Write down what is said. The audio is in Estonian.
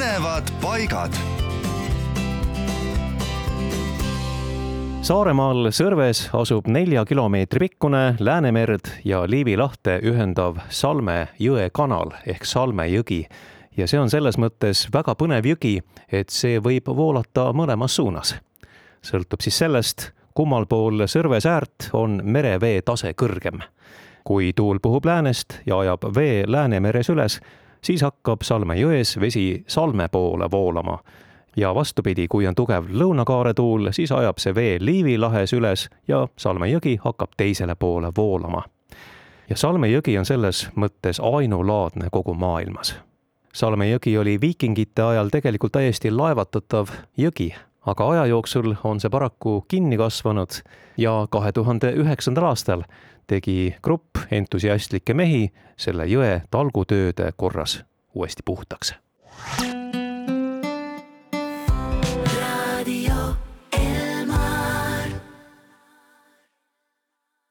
põnevad paigad. Saaremaal Sõrves asub nelja kilomeetri pikkune Läänemerd ja Liivi lahte ühendav Salme jõe kanal ehk Salme jõgi. ja see on selles mõttes väga põnev jõgi, et see võib voolata mõlemas suunas. sõltub siis sellest, kummal pool Sõrve säärt on merevee tase kõrgem. kui tuul puhub läänest ja ajab vee Läänemeres üles, siis hakkab Salme jões vesi Salme poole voolama. ja vastupidi, kui on tugev lõunakaare tuul, siis ajab see vee Liivi lahes üles ja Salme jõgi hakkab teisele poole voolama. ja Salme jõgi on selles mõttes ainulaadne kogu maailmas. Salme jõgi oli viikingite ajal tegelikult täiesti laevatatav jõgi, aga aja jooksul on see paraku kinni kasvanud ja kahe tuhande üheksandal aastal tegi grupp entusiastlikke mehi selle jõe talgutööde korras uuesti puhtaks